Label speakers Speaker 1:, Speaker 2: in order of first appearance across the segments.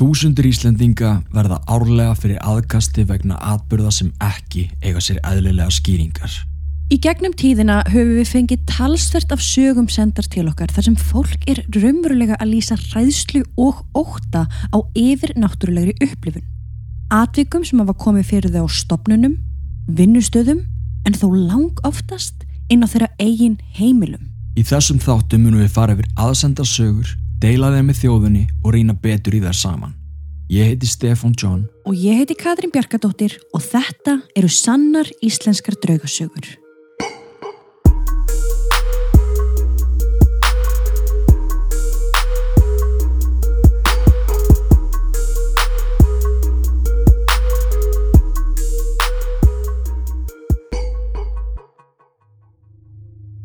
Speaker 1: Þúsundur Íslendinga verða árlega fyrir aðkasti vegna atbyrða sem ekki eiga sér eðlilega skýringar.
Speaker 2: Í gegnum tíðina höfum við fengið talsvert af sögum sendar til okkar þar sem fólk er raunverulega að lýsa ræðslu og óta á yfir náttúrulegri upplifun. Atvikum sem hafa komið fyrir þau á stopnunum, vinnustöðum en þó lang oftast inn á þeirra eigin heimilum.
Speaker 1: Í þessum þáttum munum við fara yfir aðsenda sögur deila þeim með þjóðunni og reyna betur í þær saman. Ég heiti Stefan John
Speaker 2: og ég heiti Katrín Bjarkadóttir og þetta eru sannar íslenskar draugasögur.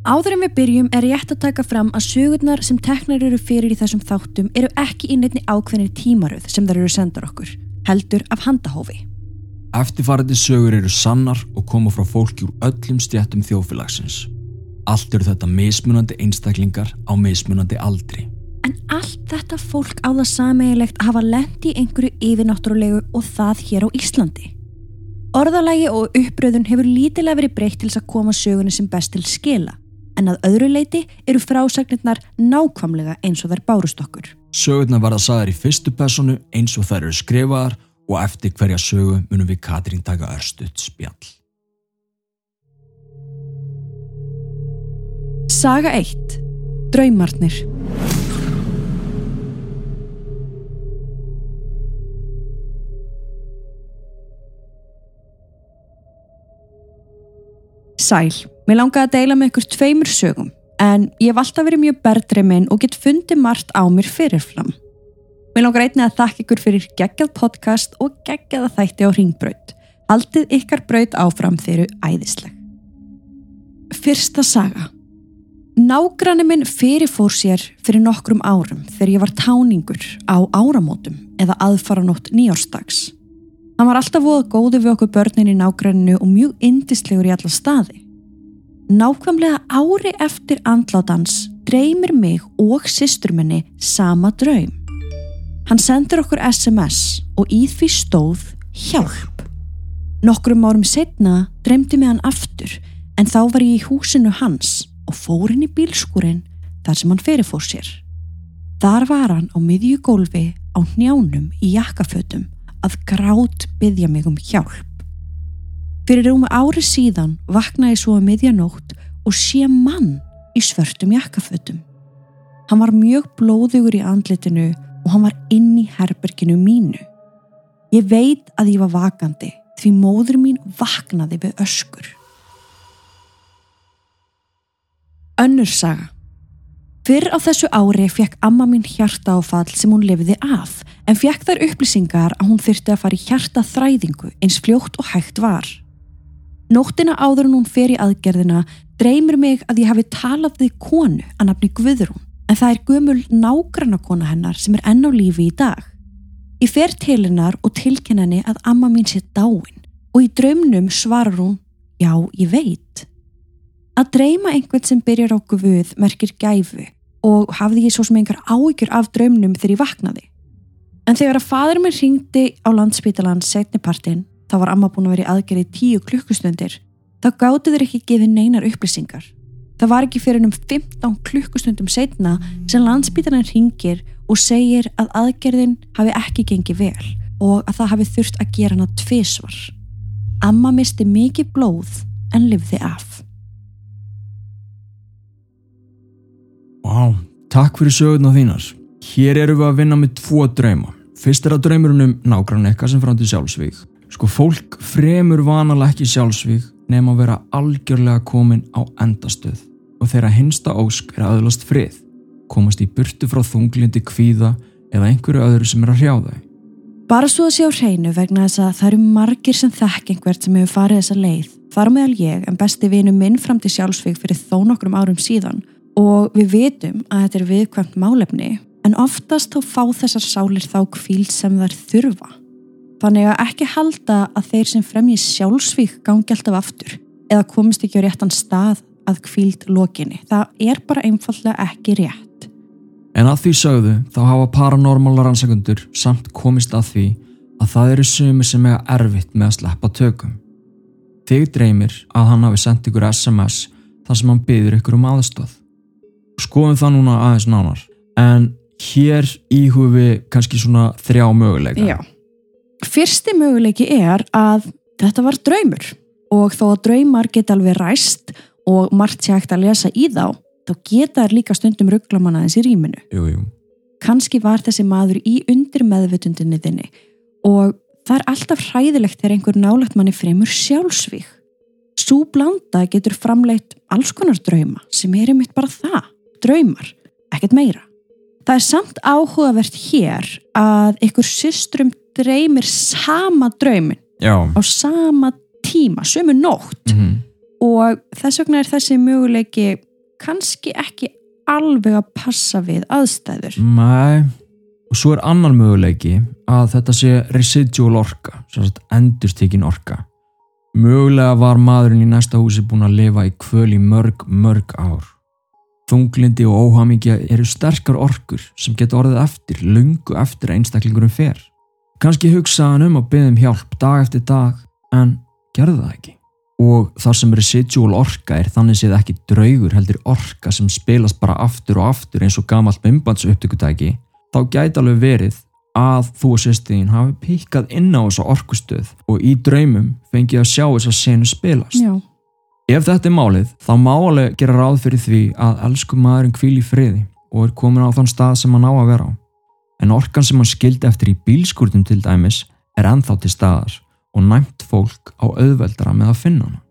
Speaker 2: Áður en við byrjum er rétt að taka fram að sögurnar sem teknar eru fyrir í þessum þáttum eru ekki í nefni ákveðinir tímaröð sem þar eru sendar okkur, heldur af handahófi.
Speaker 1: Eftirfarandi sögur eru sannar og koma frá fólki úr öllum stjættum þjófélagsins. Allt eru þetta mismunandi einstaklingar á mismunandi aldri.
Speaker 2: En allt þetta fólk á það sameigilegt að hafa lendi í einhverju yfirnáttúrulegu og það hér á Íslandi. Orðalagi og uppröðun hefur lítilega verið breykt til þess að koma sögunni sem best til skila en að öðru leiti eru frásagnirnar nákvamlega eins og þær bárust okkur.
Speaker 1: Sögurnar var að sagðar í fyrstu personu eins og þær eru skrifaðar og eftir hverja sögu munum við Katrín taka örstuðt spjall.
Speaker 2: Saga 1. Draumarnir Sæl. Mér langaði að deila með ykkur tveimur sögum en ég hef alltaf verið mjög berðreiminn og gett fundið margt á mér fyrirfram. Mér langar einnig að þakka ykkur fyrir geggjað podcast og geggjaða þætti á ringbraut. Haldið ykkar braut áfram þeirru æðisleg. Fyrsta saga. Nágranni minn fyrirfór sér fyrir nokkrum árum þegar ég var táningur á áramótum eða aðfaranótt nýjórstags. Hann var alltaf voða góði við okkur börnin í nágranninu og mjög indislegur í alla staði. Nákvæmlega ári eftir andlátans dreymir mig og sýsturminni sama draum. Hann sendur okkur SMS og í því stóð hjálp. Nokkrum árum setna dreymdi mig hann aftur en þá var ég í húsinu hans og fór henni bílskúrin þar sem hann ferifór sér. Þar var hann á miðjugólfi á njánum í jakkafötum að grát byggja mig um hjálp. Fyrir um ári síðan vaknaði svo að miðjanótt og sé mann í svörtum jakkafötum. Hann var mjög blóðugur í andlitinu og hann var inn í herberginu mínu. Ég veit að ég var vakandi því móður mín vaknaði við öskur. Önnur saga Fyrr á þessu ári fekk amma mín hjarta áfall sem hún lefiði af en fekk þær upplýsingar að hún þyrti að fara í hjarta þræðingu eins fljótt og hægt var. Nóttina áður en hún fer í aðgerðina dreymir mig að ég hafi talað við konu að nafni Guðrún en það er gömul nágranna kona hennar sem er enn á lífi í dag. Ég fer til hennar og tilkenn henni að amma mín sé dáin og í draumnum svarar hún já ég veit. Að dreyma einhvern sem byrjar á guð merkir gæfu og hafði ég svo sem einhver áhyggjur af draumnum þegar ég vaknaði. En þegar að fadur minn ringdi á landsbytalan setnipartin þá var amma búin að vera í aðgerið tíu klukkustundir, þá gáttu þeir ekki gefið neinar upplýsingar. Það var ekki fyrir um 15 klukkustundum setna sem landsbítarinn ringir og segir að aðgerðin hafi ekki gengið vel og að það hafi þurft að gera hana tvísvar. Amma misti mikið blóð en livði af.
Speaker 1: Wow, takk fyrir sögurna þínar. Hér eru við að vinna með tvo drauma. Fyrst er að draumurinn um ekka sem til sjálfsvík Sko fólk fremur vanalega ekki sjálfsvík nefn að vera algjörlega komin á endastöð og þeirra hinsta ósk er aðlast frið, komast í burtu frá þunglindi kvíða eða einhverju öðru sem er að hrjá þau.
Speaker 2: Bara svo að sjá hreinu vegna þess að það eru margir sem þekk einhvert sem hefur farið þessa leið, þar meðal ég en besti vinu minn fram til sjálfsvík fyrir þó nokkrum árum síðan og við vitum að þetta er viðkvæmt málefni en oftast þá fá þessar sálir þá kvíl sem þær þurfa. Þannig að ekki halda að þeir sem fremji sjálfsvík gangi alltaf aftur eða komist ekki á réttan stað að kvíld lokinni. Það er bara einfallega ekki rétt.
Speaker 1: En að því sögðu þá hafa paranormála rannsakundur samt komist að því að það eru sumir sem eiga erfitt með að sleppa tökum. Þig dreymir að hann hafi sendt ykkur SMS þar sem hann byður ykkur um aðstöð. Skoðum það núna aðeins nánar. En hér íhugum við kannski svona þrjá möguleika.
Speaker 2: Já. Fyrsti möguleiki er að þetta var draumur og þó að draumar geta alveg ræst og margt sé hægt að lesa í þá, þá geta þær líka stundum rugglamann aðeins í rýminu.
Speaker 1: Jú, jú.
Speaker 2: Kanski var þessi maður í undir meðvutundinni þinni og það er alltaf hræðilegt þegar einhver nálagt manni fremur sjálfsvík. Sú blanda getur framleitt alls konar drauma sem er einmitt bara það, draumar, ekkert meira. Það er samt áhugavert hér að ykkur systrum dreymir sama draumin
Speaker 1: Já.
Speaker 2: á sama tíma, sömu nótt
Speaker 1: Mm
Speaker 2: og þess vegna er þessi möguleiki kannski ekki alveg að passa við aðstæður.
Speaker 1: Nei. Og svo er annar möguleiki að þetta sé residual orka, endurstíkin orka. Mögulega var maðurinn í næsta húsi búin að lifa í kvöl í mörg, mörg ár. Þunglindi og óhamingja eru sterkar orkur sem geta orðið eftir, lungu eftir einstaklingurum fer. Kanski hugsaði hann um að byggja um hjálp dag eftir dag, en gerði það ekki. Og þar sem residual orka er þannig séð ekki draugur heldur orka sem spilast bara aftur og aftur eins og gamalt mymbans upptökutæki, þá gæti alveg verið að þú og sýstiðin hafi píkað inn á þessa orkustöð og í draumum fengið að sjá þessa senu spilast.
Speaker 2: Já,
Speaker 1: Ef þetta er málið, þá má alveg gera ráð fyrir því að elsku maðurinn hvíl í friði og er komin á þann stað sem hann á að vera á. En orkan sem hann skildi eftir í bílskúrtum til dæmis er ennþá til staðar og næmt fólk á auðveldara með að finna hana.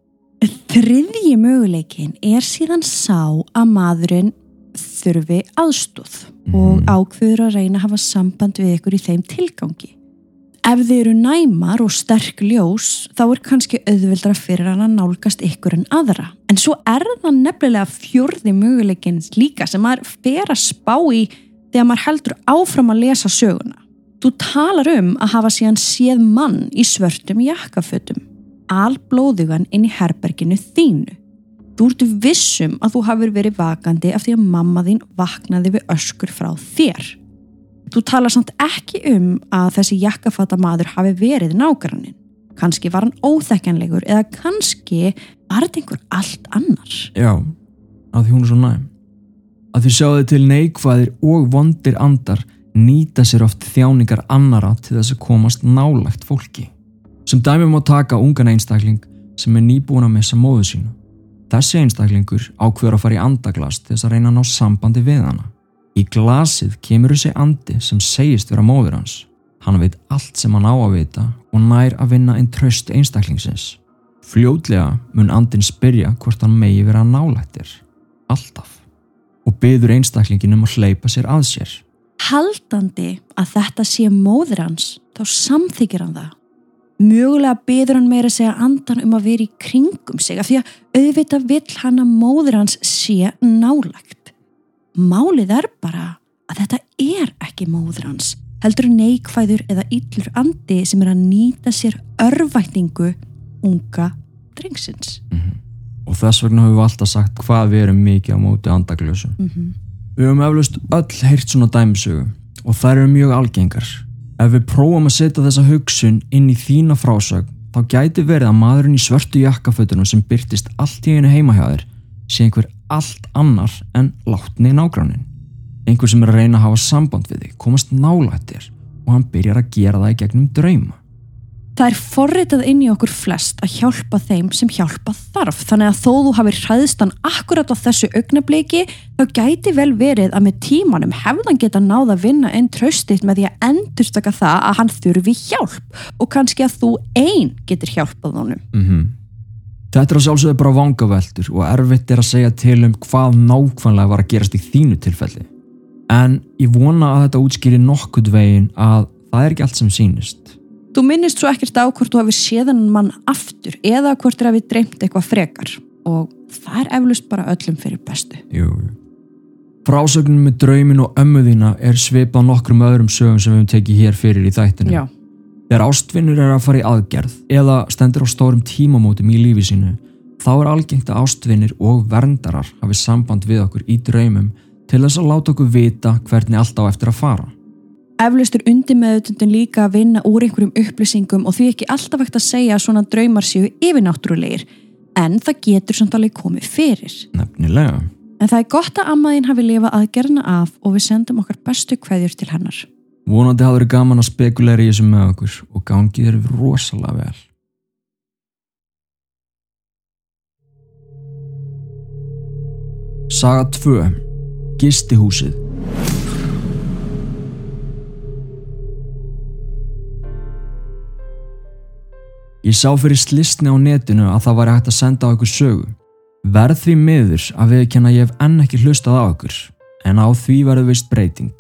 Speaker 2: Þriðji möguleikin er síðan sá að maðurinn þurfi aðstóð og
Speaker 1: Mhm.
Speaker 2: ákveður að reyna að hafa samband við ykkur í þeim tilgangi. Ef þið eru næmar og sterk ljós þá er kannski auðveldra fyrir hann að nálgast ykkur en aðra. En svo er það nefnilega fjórði möguleikin líka sem maður fer að spá í þegar maður heldur áfram að lesa söguna. Þú talar um að hafa síðan séð mann í svörtum jakkafötum, alblóðugan inn í herberginu þínu. Þú ertu vissum að þú hafur verið vakandi af því að mamma þín vaknaði við öskur frá þér. Þú talar samt ekki um að þessi jakkafata maður hafi verið nágrannin. Kanski var hann óþekkanlegur eða kannski var þetta einhver allt annar.
Speaker 1: Já, að því hún er svo næm. Að því sjáðu til neikvæðir og vondir andar nýta sér oft þjáningar annara til þess að komast nálagt fólki. Sem dæmi má taka ungan einstakling sem er nýbúin að missa móðu sínu. Þessi einstaklingur ákveður að fara í andaglas til þess að reyna að ná sambandi við hana. Í glasið kemur þessi andi sem segist vera móður hans. Hann veit allt sem hann á að vita og nær að vinna einn tröst einstaklingsins. Fljótlega mun andin spyrja hvort hann megi vera nálættir. Alltaf. Og byður einstaklingin um að hleypa sér að sér.
Speaker 2: Haldandi að þetta sé móður hans, þá samþykir hann það. Mögulega byður hann meira segja andan um að vera í kringum sig af því að auðvitað vill hann að móður hans sé nálagt. Málið er bara að þetta er ekki móður hans, heldur neikvæður eða yllur andi sem er að nýta sér örvætningu unga drengsins.
Speaker 1: Og þess vegna höfum við alltaf sagt hvað við erum mikið á móti andaglösum.
Speaker 2: Mm -hmm.
Speaker 1: Við höfum eflaust öll heyrt svona dæmisögu og þær eru mjög algengar. Ef við prófum að setja þessa hugsun inn í þína frásög þá gæti verið að maðurinn í svörtu jakkafötunum sem byrtist allt í einu heima hjá þér sé einhver allt annar en látni nágrannin. Einhver sem er að reyna að hafa samband við þig, komast nálættir og hann byrjar að gera það í gegnum drauma.
Speaker 2: Það er forritað inn í okkur flest að hjálpa þeim sem hjálpa þarf þannig að þó þú hafið hræðstan akkurat á þessu augnabliki þá gæti vel verið að með tímanum hefðan geta náð að vinna einn tröstitt með því að endurstaka það að hann þurfi hjálp og kannski að þú einn getur hjálpað honum.
Speaker 1: Mm Þetta er að sjálfsögðu bara vangaveltur og erfitt er að segja til um hvað nákvæmlega var að gerast í þínu tilfelli. En ég vona að þetta útskýri nokkurt veginn að það er ekki allt sem sýnist.
Speaker 2: Þú minnist svo ekkert á hvort þú hafið séðan mann aftur eða hvort þér hafið dreymt eitthvað frekar og það er eflust bara öllum fyrir bestu.
Speaker 1: Jú. Frásögnin með draumin og ömmu þína er svipað nokkrum öðrum sögum sem við höfum tekið hér fyrir í þættinu. Þegar ástvinnur er að fara í aðgerð eða stendur á stórum tímamótum í lífi sínu, þá er algengt að ástvinnir og verndarar hafi samband við okkur í draumum til þess að láta okkur vita hvernig allt á eftir að fara.
Speaker 2: Eflaust er undir meðutundin líka að vinna úr einhverjum upplýsingum og því ekki alltaf vekt að segja að svona draumar séu yfirnáttúrulegir en það getur samt alveg komið fyrir.
Speaker 1: Nefnilega.
Speaker 2: En það er gott að ammaðinn hafi lifað aðgerna af og við sendum okkar bestu kveðjur til hennar.
Speaker 1: Vonandi hafður gaman að spekulera í þessu með okkur og gangið er rosalega vel. Saga 2. Gistihúsið Ég sá fyrir slistni á netinu að það var hægt að senda á okkur sögu. Verð því miður að við kenna ég hef enn ekki hlustað á okkur, en á því verður vist breyting.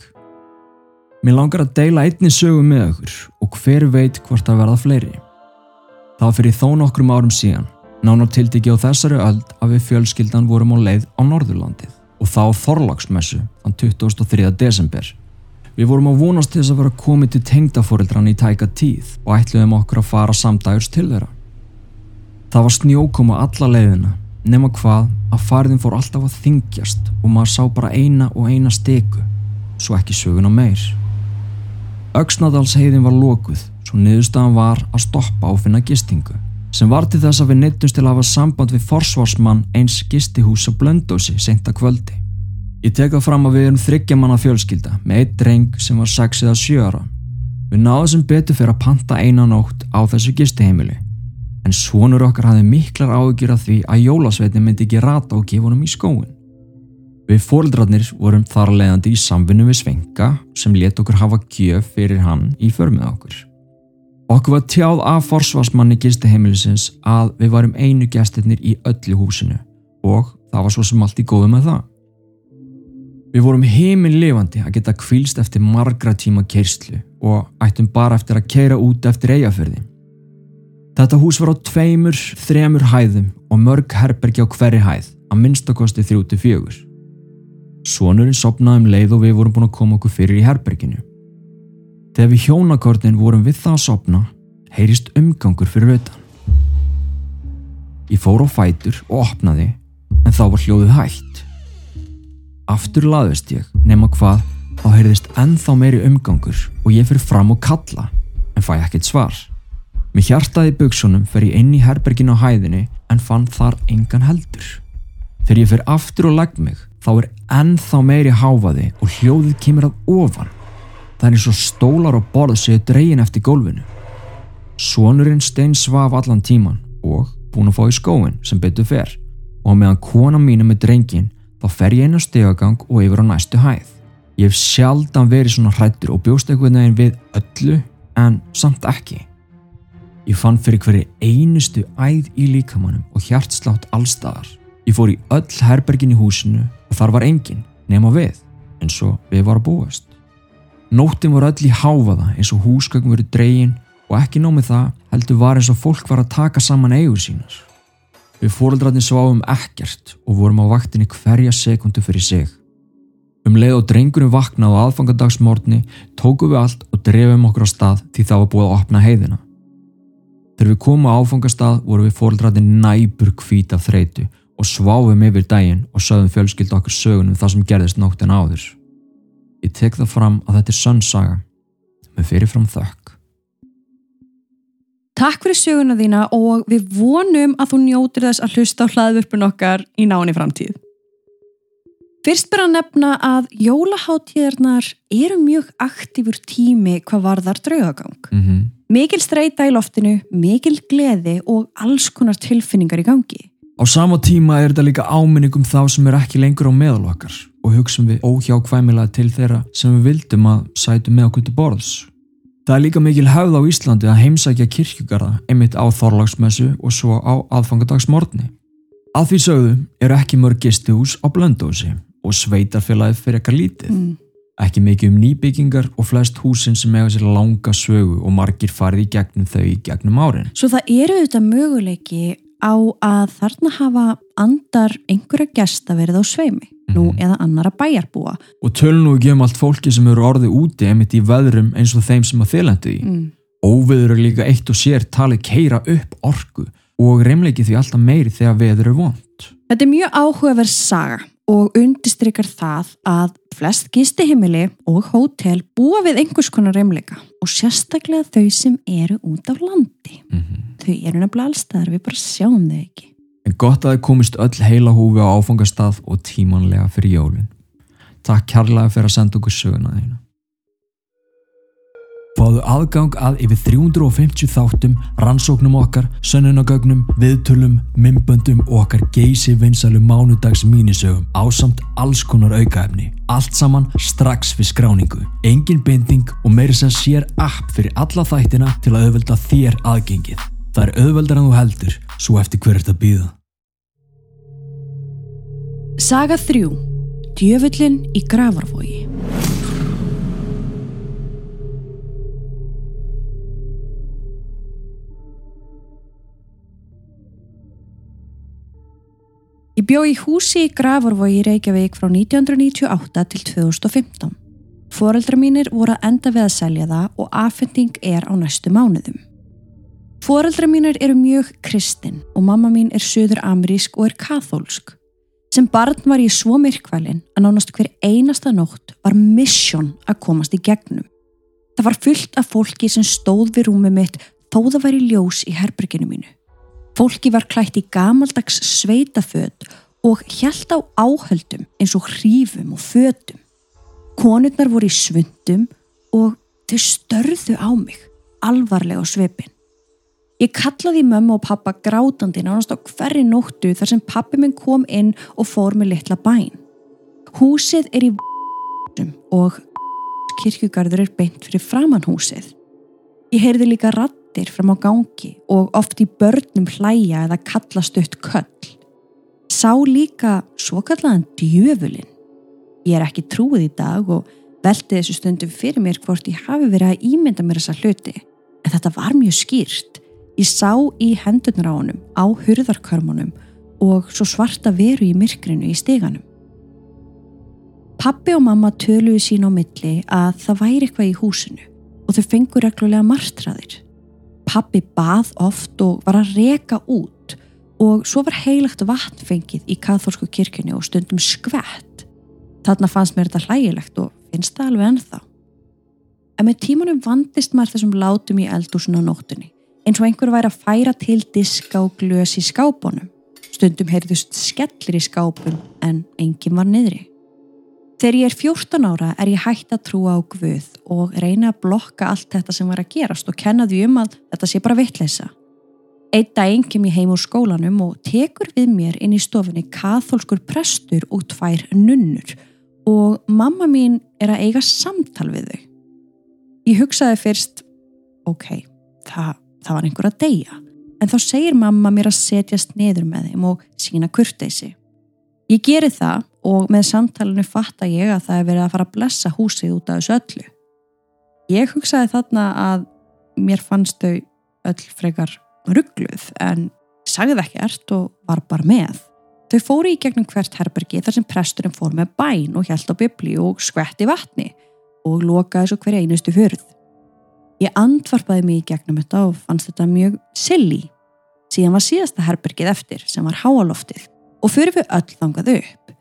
Speaker 1: Mér langar að deila einni sögu með okkur og hver veit hvort að verða fleiri. Það fyrir þó nokkrum árum síðan, nánar tildegi á þessari öld að við fjölskyldan vorum á leið á Norðurlandið og þá Þorlagsmessu þann 23. desember. Við vorum að vonast til þess að vera komið til tengdafórildran í tæka tíð og ætluðum okkur að fara samdægurs til þeirra. Það var snjókoma alla leiðina, nema hvað að farðin fór alltaf að þingjast og maður sá bara eina og eina steku, svo ekki söguna meir. Öksnadalsheiðin var lókuð, svo niðurstaðan var að stoppa og finna gistingu, sem var til þess að við neittumst til að hafa samband við forsvarsmann eins gistihús á Blöndósi senta kvöldi. Ég tek það fram að við erum þryggjamanna fjölskylda með eitt dreng sem var 6 eða 7 ára. Við náðum sem betur fyrir að panta eina nótt á þessu gistiheimili en svonur okkar hafði miklar áhugir af því að jólasveitin myndi ekki rata og gefa honum í skóin. Við fóreldrarnir vorum þar leiðandi í samvinnu við Svenka sem let okkur hafa gjöf fyrir hann í förmið okkur. Okkur var tjáð af forsvarsmanni gistiheimilisins að við varum einu gestirnir í öllu húsinu og það var svo sem allt í góðu með það. Við vorum heiminn lifandi að geta kvílst eftir margra tíma keirslu og ættum bara eftir að keira út eftir eigafyrði. Þetta hús var á tveimur, þremur hæðum og mörg herbergi á hverri hæð, að minnstakosti þrjúti fjögur. Svonurinn sopnaði um leið og við vorum búin að koma okkur fyrir í herberginu. Þegar við hjónakortin vorum við það að sopna, heyrist umgangur fyrir auðan. Ég fór á fætur og opnaði, en þá var hljóðið hægt. Aftur laðist ég, nema hvað, þá heyrðist ennþá meiri umgangur og ég fyrir fram og kalla, en fæ ekkert svar. Mér hjartaði buksunum fer ég inn í herbergin á hæðinni en fann þar engan heldur. Þegar ég fyrir aftur og legg mig, þá er ennþá meiri háfaði og hljóðið kemur að ofan. Það er eins og stólar og borð séu dregin eftir gólfinu. Svonurinn stein svaf allan tíman og búin að fá í skóin sem betur fer og meðan kona mínu með drengin þá fer ég inn á stegagang og yfir á næstu hæð. Ég hef sjaldan verið svona hrættur og bjóst eitthvað neginn við öllu en samt ekki. Ég fann fyrir hverju einustu æð í líkamannum og hjartslátt allstaðar. Ég fór í öll herbergin í húsinu og þar var engin nema við eins og við varum búast. Nóttin var öll í háfaða eins og húsgögn verið dregin og ekki nómið það heldur var eins og fólk var að taka saman eigur sínar. Við fóreldrarnir sváum ekkert og vorum á vaktinni hverja sekundu fyrir sig. Um leið og drengurum vaknað á aðfangadagsmórni tókum við allt og drefum okkur á stað því það var búið að opna heiðina. Þegar við komum á áfangastað vorum við fóreldrarnir næbur kvít af þreitu og sváum yfir daginn og sögum fjölskyld okkur sögunum það sem gerðist nóttin áður. Ég tek það fram að þetta er sönnsaga með fyrirfram þökk.
Speaker 2: Takk fyrir söguna þína og við vonum að þú njótir þess að hlusta á hlaðvörpun okkar í náni framtíð. Fyrst bara að nefna að jólaháttíðarnar eru mjög aktífur tími hvað varðar draugagang.
Speaker 1: Mm -hmm.
Speaker 2: Mikil streyta í loftinu, mikil gleði og alls konar tilfinningar í gangi.
Speaker 1: Á sama tíma er þetta líka áminningum þá sem er ekki lengur á meðal okkar og hugsaum við óhjákvæmilega til þeirra sem við vildum að sætu með okkur til borðs. Það er líka mikil höfð á Íslandi að heimsækja kirkjugarða einmitt á Þorlagsmessu og svo á aðfangadagsmorni. Að því sögðu eru ekki mörg gistihús á Blöndósi og sveitarfélagið fyrir eitthvað lítið.
Speaker 2: Mm.
Speaker 1: Ekki mikið um nýbyggingar og flest húsin sem eiga sér langa sögu og margir farið í gegnum þau í gegnum árin.
Speaker 2: Svo það eru auðvitað möguleiki á að þarna hafa andar einhverja gesta verið á sveimi nú
Speaker 1: Mhm.
Speaker 2: eða annara bæjarbúa.
Speaker 1: Og tölun nú ekki um allt fólki sem eru orðið úti einmitt í veðrum eins og þeim sem að þið lendu í.
Speaker 2: Mm.
Speaker 1: Óveður er líka eitt og sér talið keira upp orku og reymleiki því alltaf meiri þegar veður er vond.
Speaker 2: Þetta er mjög áhugaverð saga og undistrykar það að flest gistihimili og hótel búa við einhvers konar reymleika og sérstaklega þau sem eru út af landi.
Speaker 1: Mm -hmm.
Speaker 2: Þau eru nefnilega allstaðar, við bara sjáum þau ekki.
Speaker 1: En gott að þið komist öll heila húfi á áfangastað og tímanlega fyrir jólinn. Takk kærlega fyrir að senda okkur söguna þeina. Fáðu aðgang að yfir 350 þáttum, rannsóknum okkar, sönnunagögnum, viðtölum, mymböndum og okkar geysi vinsalu mánudags mínisögum á samt alls konar aukaefni. Allt saman strax við skráningu. Engin binding og meiri sem sér app fyrir alla þættina til að auðvelda þér aðgengið. Það er auðveldar en þú heldur, svo eftir hver er þetta býða.
Speaker 2: Saga 3. Djöfullin í gravarvogi. Ég bjó í húsi í Gravarvogi í Reykjavík frá 1998 til 2015. Fóreldra mínir voru að enda við að selja það og afhending er á næstu mánuðum. Fóreldra mínir eru mjög kristinn og mamma mín er söður amerísk og er kathólsk. Sem barn var ég svo myrkvælinn að nánast hver einasta nótt var mission að komast í gegnum. Það var fullt af fólki sem stóð við rúmið mitt þó það var í ljós í herberginu mínu. Fólki var klætt í gamaldags sveitaföt og hjælt á áhöldum eins og hrífum og fötum. Konurnar voru í svundum og þau störðu á mig, alvarlega á svipin. Ég kallaði mömmu og pappa grátandi nánast á hverri nóttu þar sem pappi minn kom inn og fór með litla bæn. Húsið er í og kirkjugarður er beint fyrir framann húsið. Ég heyrði líka rattir fram á gangi og oft í börnum hlæja eða kallast upp köll. Sá líka svo kallaðan djöfulinn. Ég er ekki trúið í dag og velti þessu stundum fyrir mér hvort ég hafi verið að ímynda mér þessa hluti. En þetta var mjög skýrt. Ég sá í hendurnar á honum, á hurðarkörmunum og svo svarta veru í myrkrinu í steganum. Pappi og mamma töluðu sín á milli að það væri eitthvað í húsinu og þau fengur reglulega martraðir. Pappi bað oft og var að reka út og svo var heilagt vatn fengið í katholsku kirkjunni og stundum skvett. Þarna fannst mér þetta hlægilegt og finnst það alveg ennþá. En með tímanum vandist maður þessum látum í eldúsinu á nóttunni eins og einhver væri að færa til diska og glös í skápunum. Stundum heyrðust skellir í skápun en enginn var niðri. Þegar ég er 14 ára er ég hægt að trúa á Guð og reyna að blokka allt þetta sem var að gerast og kenna því um að þetta sé bara vittleysa. Eitt daginn kem ég heim úr skólanum og tekur við mér inn í stofunni katholskur prestur og tvær nunnur og mamma mín er að eiga samtal við þau. Ég hugsaði fyrst, ok, það, það var einhver að deyja, en þá segir mamma mér að setjast niður með þeim og sína kurteysi. Ég geri það og með samtalenu fatta ég að það er verið að fara að blessa húsið út af þessu öllu. Ég hugsaði þarna að mér fannst þau öll frekar ruggluð en sagði ekkert og var bara með. Þau fóru í gegnum hvert herbergi þar sem presturinn fór með bæn og hjælt á bibli og skvetti vatni og lokaði svo hver einustu hurð. Ég andvarpaði mig í gegnum þetta og fannst þetta mjög silly. Síðan var síðasta herbergið eftir sem var háaloftið og fyrir við öll þangað upp.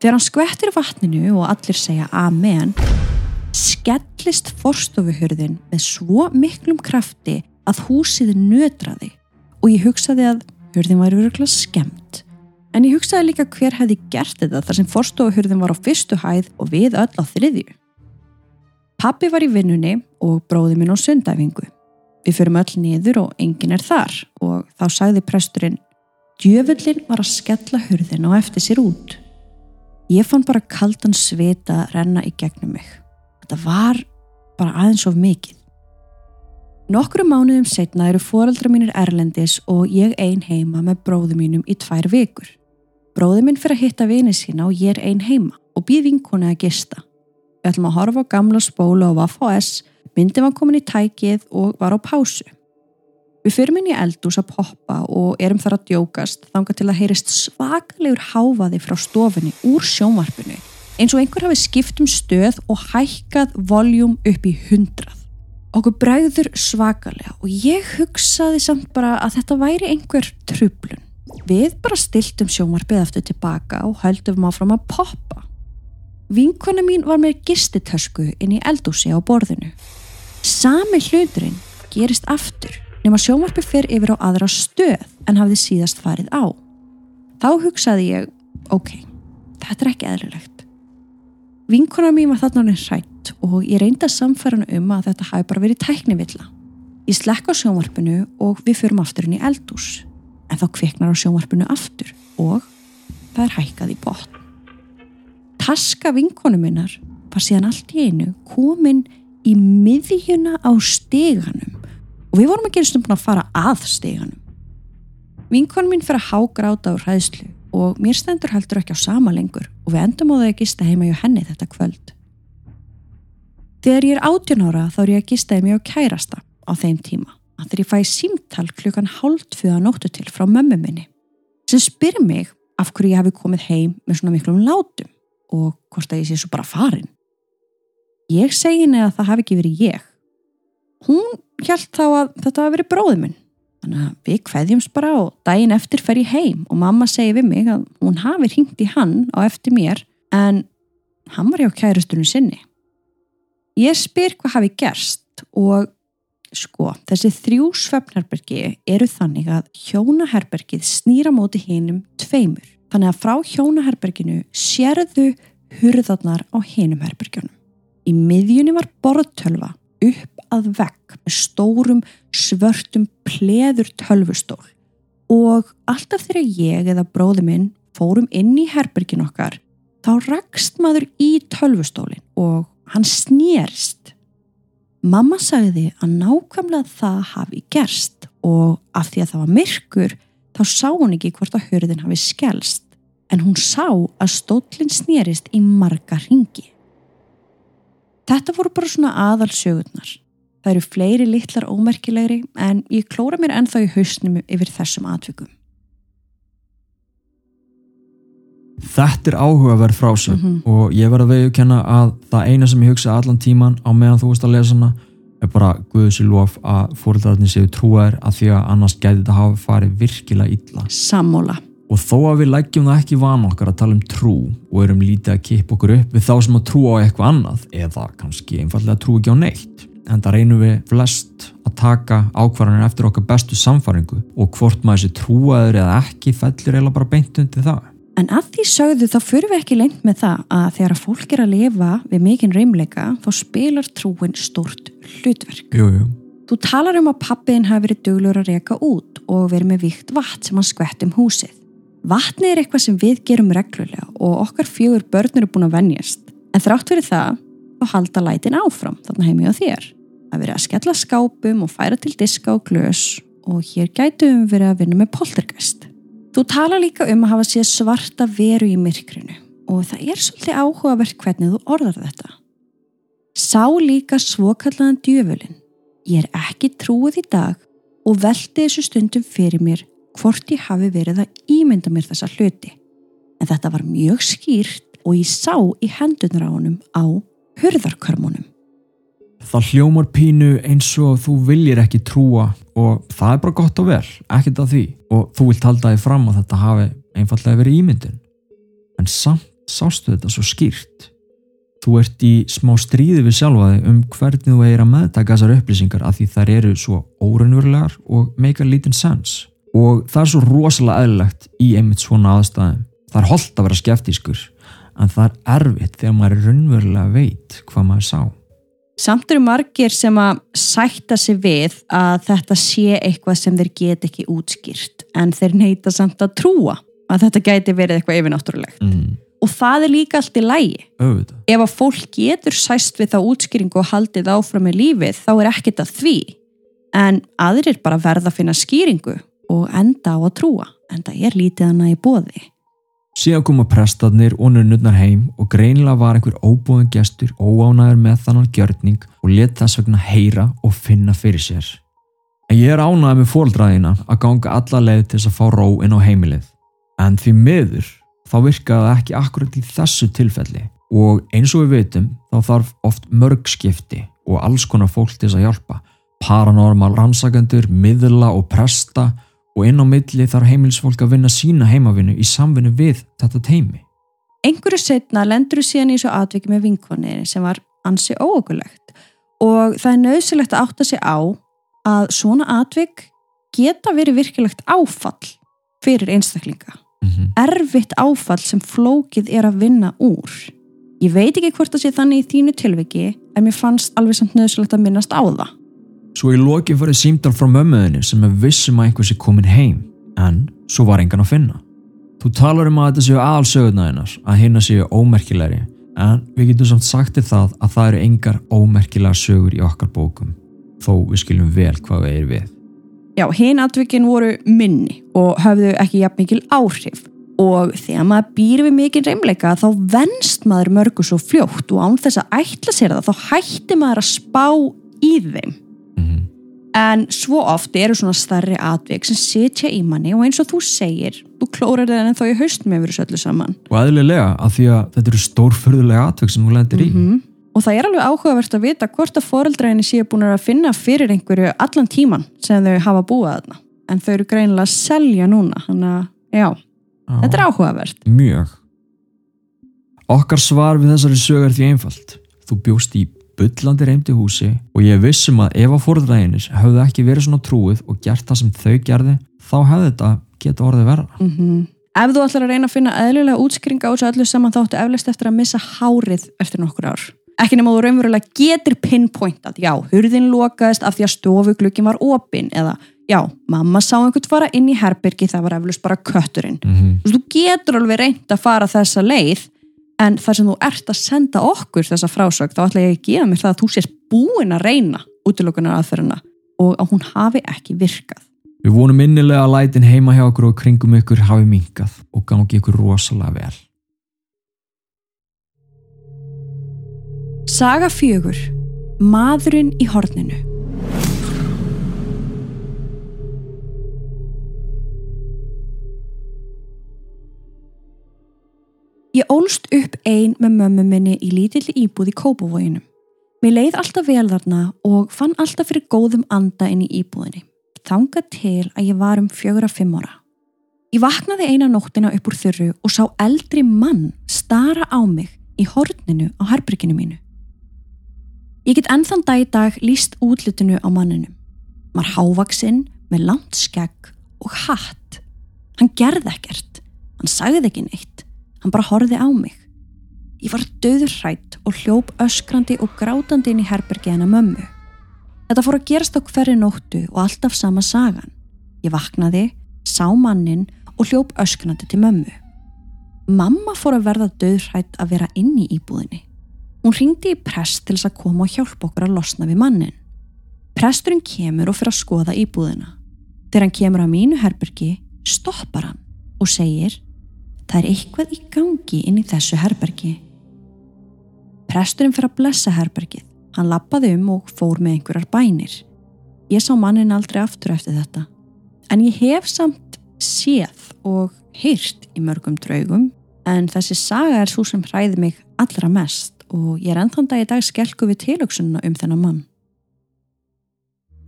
Speaker 2: Þegar hann skvettir vatninu og allir segja amen, skellist forstofuhurðin með svo miklum krafti að húsið nötraði og ég hugsaði að hurðin væri virkulega skemmt. En ég hugsaði líka hver hefði gert þetta þar sem forstofuhurðin var á fyrstu hæð og við öll á þriðju. Pappi var í vinnunni og bróði minn á sundæfingu. Við fyrum öll niður og enginn er þar og þá sagði presturinn Djöfullin var að skella hurðin og eftir sér út. Ég fann bara kaldan svita renna í gegnum mig. Þetta var bara aðeins of mikið. Nokkru mánuðum setna eru foreldra mínir Erlendis og ég ein heima með bróðu mínum í tvær vikur. Bróðu minn fyrir að hitta vini sína og ég er ein heima og býð vinkona að gista. Við ætlum að horfa á gamla spóla og Vaff OS, myndin var komin í tækið og var á pásu. Við fyrir minn í eldús að poppa og erum þar að djókast þanga til að heyrist svakalegur háfaði frá stofinni úr sjónvarpinu eins og einhver hafi skipt um stöð og hækkað voljum upp í hundrað. Okkur bregður svakalega og ég hugsaði samt bara að þetta væri einhver trublun. Við bara stiltum sjómarpið aftur tilbaka og höldum áfram að poppa. Vinkona mín var með gistitösku inn í eldúsi á borðinu. Sami hluturinn gerist aftur nema sjómarpið fyrir yfir á aðra stöð en hafði síðast farið á. Þá hugsaði ég, ok, þetta er ekki eðlilegt. Vinkona mín var þarna orðin hrætt og ég reyndi að samfæra hann um að þetta hafi bara verið tæknivilla. Ég slekk á sjónvarpinu og við förum aftur inn í eldús. En þá kviknar á sjónvarpinu aftur og það er hækkað í botn. Taska vinkonu minnar var síðan allt í einu komin í miðjuna á steganum og við vorum ekki eins og búin að fara að steganum. Vinkonu minn fyrir að hágráta á ræðslu og mér stendur heldur ekki á sama lengur og við endum á þau að gista heima hjá henni þetta kvöld. Þegar ég er 18 ára þá er ég að gistaði mig á kærasta á þeim tíma að þegar ég fæ símtal klukkan hálftfjöða nóttu til frá mömmu minni sem spyr mig af hverju ég hafi komið heim með svona miklum látum og hvort að ég sé svo bara farin. Ég segi henni að það hafi ekki verið ég. Hún hjælt þá að þetta hafi verið bróðið minn. Þannig að við kveðjumst bara og daginn eftir fer ég heim og mamma segi við mig að hún hafi hringt í hann á eftir mér en hann var hjá kærustunum sinni. Ég spyr hvað hafi gerst og sko, þessi þrjú svefnherbergi eru þannig að hjónaherbergið snýra móti hinnum tveimur. Þannig að frá hjónaherberginu sérðu hurðarnar á hinnum herbergjunum. Í miðjunni var borðtölva upp að vekk með stórum svörtum pleður tölvustól og alltaf þegar ég eða bróði minn fórum inn í herbergin okkar þá rakst maður í tölvustólin og Hann snérst. Mamma sagði að nákvæmlega það hafi gerst og af því að það var myrkur þá sá hún ekki hvort að hörðin hafi skelst en hún sá að stótlinn snérist í marga ringi. Þetta voru bara svona aðalsjögurnar. Það eru fleiri litlar ómerkilegri en ég klóra mér ennþá í hausnum yfir þessum atvikum.
Speaker 1: Þetta er áhugaverð frásög mm -hmm. og ég verði að veðukenna að það eina sem ég hugsa allan tíman á meðan þú veist að lesa hana er bara Guðs í lof að fóröldararnir séu trúaðir að því að annars gæti þetta hafa farið virkilega illa.
Speaker 2: Sammóla.
Speaker 1: Og þó að við leggjum það ekki van okkar að tala um trú og erum lítið að kippa okkur upp við þá sem að trú á eitthvað annað eða kannski einfallega trú ekki á neitt en það reynum við flest að taka ákvarðanir eftir okkar bestu samfaringu og hvort maður sé trúaður eða ekki fellir eða bara beint undir það.
Speaker 2: En að því sögðu þá fyrir við ekki lengt með það að þegar að fólk er að lifa við mikinn reymleika þá spilar trúin stort hlutverk.
Speaker 1: Jú, jú.
Speaker 2: Þú talar um að pappiðin hafi verið duglur að reyka út og verið með vikt vatn sem hann skvett um húsið. Vatni er eitthvað sem við gerum reglulega og okkar fjögur börnur er búin að vennjast. En þrátt fyrir það þá halda lætin áfram þarna heimi á þér. Það verið að skella skápum og færa til diska og glös og hér gætum við verið að vinna með poltergæst. Þú tala líka um að hafa séð svarta veru í myrkrinu og það er svolítið áhugavert hvernig þú orðar þetta. Sá líka svokallaðan djöfulin. Ég er ekki trúið í dag og veldi þessu stundum fyrir mér hvort ég hafi verið að ímynda mér þessa hluti. En þetta var mjög skýrt og ég sá í hendunar á honum á hurðarkörmunum.
Speaker 1: Það hljómar pínu eins og þú viljir ekki trúa og það er bara gott og vel, ekkert af því. Og þú vilt halda þig fram að þetta hafi einfallega verið ímyndun. En samt sástu þetta svo skýrt. Þú ert í smá stríði við sjálfaði um hvernig þú eigir að meðtaka þessar upplýsingar af því þær eru svo óraunverulegar og make a little sense. Og það er svo rosalega eðlilegt í einmitt svona aðstæðum. Það er holdt að vera skeftískur en það er erfitt þegar maður raunverulega veit hvað maður sá
Speaker 2: Samt eru margir sem að sætta sig við að þetta sé eitthvað sem þeir get ekki útskýrt en þeir neyta samt að trúa að þetta gæti verið eitthvað yfirnáttúrulegt. Mm. Og það er líka allt í lægi.
Speaker 1: Öfuð.
Speaker 2: Ef að fólk getur sæst við þá útskýringu og haldið áfram með lífið þá er ekkit að því. En aðrir bara verða að finna skýringu og enda á að trúa. En það er lítið hana í bóði.
Speaker 1: Síðan koma prestarnir og nunnurnar heim og greinilega var einhver óbúðan gestur óánæður með þannan gjörning og let þess vegna heyra og finna fyrir sér. En ég er ánæðið með fóldraðina að ganga alla leið til þess að fá ró inn á heimilið. En því miður þá virkaði það ekki akkurat í þessu tilfelli og eins og við veitum þá þarf oft mörg skipti og alls konar fólk til þess að hjálpa. Paranormal rannsakendur, miðla og presta og inn á milli þarf heimilsfólk að vinna sína heimavinnu í samvinnu við þetta teimi.
Speaker 2: Einhverju setna lendur þú síðan í þessu atviki með vinkonir sem var ansi óökulegt og það er nöðsilegt að átta sig á að svona atvik geta verið virkilegt áfall fyrir einstaklinga.
Speaker 1: Mm -hmm.
Speaker 2: Erfitt áfall sem flókið er að vinna úr. Ég veit ekki hvort það sé þannig í þínu tilviki en mér fannst alveg samt nöðsilegt að minnast á það.
Speaker 1: Svo í lokin farið símdal frá mömmuðinni sem er vissum að einhversi komin heim en svo var engan að finna. Þú talar um að þetta séu aðalsögurnaðinnar að hinna séu ómerkilegri en við getum samt sagt til það að það eru engar ómerkilega sögur í okkar bókum þó við skiljum vel hvað við erum við.
Speaker 2: Já, hinn atvikin voru minni og höfðu ekki jafn mikil áhrif og þegar maður býr við mikil reymleika þá venst maður mörgu svo fljótt og án þess að ætla sér það þá hætti maður að spá í þeim. En svo oft eru svona starri atvik sem sitja í manni og eins og þú segir þú klórar það en þá í haustum yfir þessu öllu saman
Speaker 1: Og eðlilega að því að þetta eru stórfurðulega atveg sem þú lendir í.
Speaker 2: Mhm. og það er alveg áhugavert að vita hvort að foreldræðinni séu búin að finna fyrir einhverju allan tíman sem þau hafa búið þarna en þau eru greinilega að selja núna þannig að já,
Speaker 1: Já.
Speaker 2: þetta er áhugavert
Speaker 1: Mjög. Okkar svar við þessari sög er því einfalt. Þú bjóst í bullandi reymdi húsi og ég vissum að ef að fórðræðinir höfðu ekki verið svona trúið og gert það sem þau gerði, þá hefði þetta geta orðið verra.
Speaker 2: mm Ef þú ætlar að reyna að finna eðlilega útskringa á þessu öllu saman þáttu eflest eftir að missa hárið eftir nokkur ár. Ekki nema þú raunverulega getur pinpointað, já, hurðin lokaðist af því að stofuglukkin var opinn eða já, mamma sá einhvern fara inn í herbyrgi það var eflust bara kötturinn.
Speaker 1: Mm -hmm.
Speaker 2: Þú getur alveg reynd að fara þessa leið en þar sem þú ert að senda okkur þessa frásög þá ætla ég að gefa mér það að þú sér búin að reyna útilokunar aðferðina og að hún hafi ekki virkað.
Speaker 1: Við vonum innilega að lætin heima hjá okkur og kringum ykkur hafi minkað og gangi ykkur rosalega vel.
Speaker 2: Saga fjögur. Maðurinn í horninu. Ég ólst upp ein með mömmu minni í lítilli íbúð í Kópavoginum. Mér leið alltaf vel þarna og fann alltaf fyrir góðum anda inn í íbúðinni. Þangað til að ég var um fjögur að fimm ára. Ég vaknaði eina nóttina upp úr þurru og sá eldri mann stara á mig í horninu á herbyrginu mínu. Ég get ennþann dag í dag líst útlutinu á manninu. Var hávaksinn með langt skegg og hatt. Hann gerði ekkert. Hann sagði ekki neitt. Hann bara horfði á mig. Ég var döður hrætt og hljóp öskrandi og grátandi inn í herbergi hennar mömmu. Þetta fór að gerast á hverju nóttu og alltaf sama sagan. Ég vaknaði, sá mannin og hljóp öskrandi til mömmu. Mamma fór að verða döðhrætt að vera inn í íbúðinni. Hún ringdi í prest til þess að koma og hjálpa okkur að losna við mannin. Presturinn kemur og fyrir að skoða íbúðina. Þegar hann kemur að mínu herbergi, stoppar hann og segir Það er eitthvað í gangi inn í þessu herbergi. Presturinn fyrir að blessa herbergið. Hann lappaði um og fór með einhverjar bænir. Ég sá mannin aldrei aftur eftir þetta. En ég hef samt séð og heyrt í mörgum draugum en þessi saga er svo sem hræði mig allra mest og ég er ennþann dag í dag skelku við tilöksununa um þennan mann.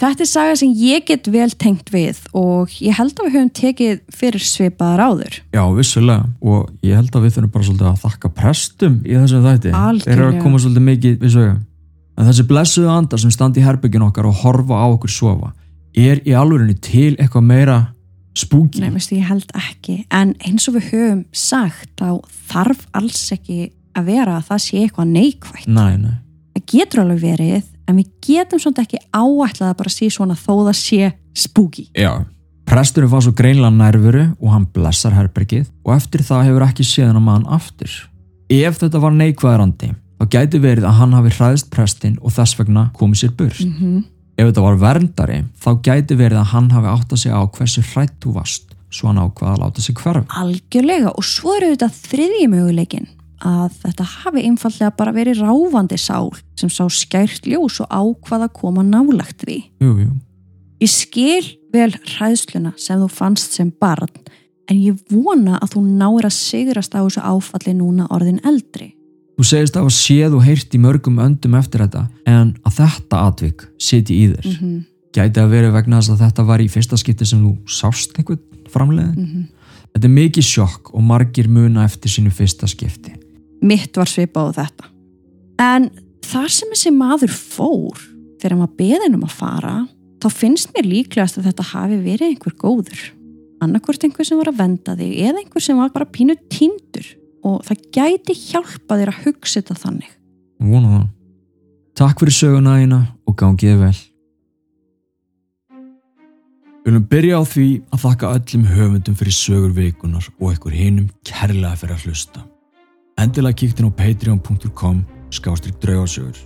Speaker 2: Þetta er saga sem ég get vel tengt við og ég held að við höfum tekið fyrir svipaðar áður.
Speaker 1: Já, vissulega og ég held að við þurfum bara svolítið að þakka prestum í þessu þætti. Þeir eru að
Speaker 2: Algjörlega.
Speaker 1: koma svolítið mikið við sögum. En þessi blessuðu andar sem standi í herbyggin okkar og horfa á okkur sofa er í alvörinni til eitthvað meira spooky.
Speaker 2: Nei, veistu, ég held ekki. En eins og við höfum sagt þá þarf alls ekki að vera að það sé eitthvað neikvægt.
Speaker 1: Nei, nei.
Speaker 2: Það getur alveg verið, en við getum svona ekki áætlað að bara sé svona þó það sé spooky.
Speaker 1: Já. Presturinn var svo greinlega nærvöru og hann blessar herbergið og eftir það hefur ekki séð hann að mann aftur. Ef þetta var neikvæðarandi þá gæti verið að hann hafi hræðist prestin og þess vegna komið sér burt.
Speaker 2: Mm -hmm.
Speaker 1: Ef þetta var verndari þá gæti verið að hann hafi átt að segja á hversu hrætt þú varst svo hann ákvaða að láta sig hverfa.
Speaker 2: Algjörlega og svo eru þetta þriðji möguleikin að þetta hafi einfallega bara verið ráfandi sál sem sá skært ljós og ákvaða að koma nálagt því.
Speaker 1: Jú, jú.
Speaker 2: Ég skil vel hræðsluna sem þú fannst sem barn en ég vona að þú náir að sigrast á þessu áfalli núna orðin eldri.
Speaker 1: Þú segist að hafa séð og heyrt í mörgum öndum eftir þetta en að þetta atvik siti í þér.
Speaker 2: -hmm.
Speaker 1: Gæti að vera vegna þess að þetta var í fyrsta skipti sem þú sást einhvern framleiðin.
Speaker 2: Mhm.
Speaker 1: Þetta er mikið sjokk og margir muna eftir sínu fyrsta skipti.
Speaker 2: Mitt var svipað á þetta. En þar sem þessi maður fór, þegar var beðin um að fara, þá finnst mér líklegast að þetta hafi verið einhver góður. Annarkvort einhver sem var að venda þig eða einhver sem var bara pínu tindur og það gæti hjálpa þér að hugsa þetta þannig.
Speaker 1: Vona það. Takk fyrir söguna þína og gangið vel. Við viljum byrja á því að þakka öllum höfundum fyrir sögur vikunar og einhver hinum kærlega fyrir að hlusta. Endilega kíktin á patreon.com skástrík draugarsögur.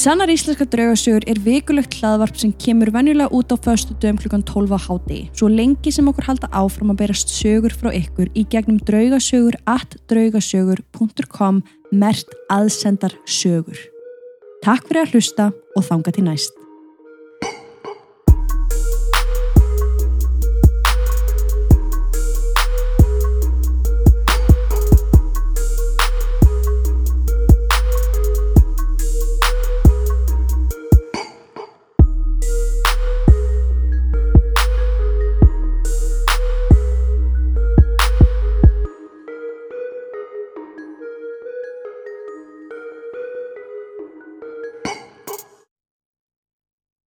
Speaker 2: Sannar íslenska draugasögur er vikulegt hlaðvarp sem kemur venjulega út á föstu dögum klukkan 12 á hádegi. Svo lengi sem okkur halda áfram að berast sögur frá ykkur í gegnum draugasögur at draugasögur.com mert aðsendar sögur. Takk fyrir að hlusta og þanga til næst.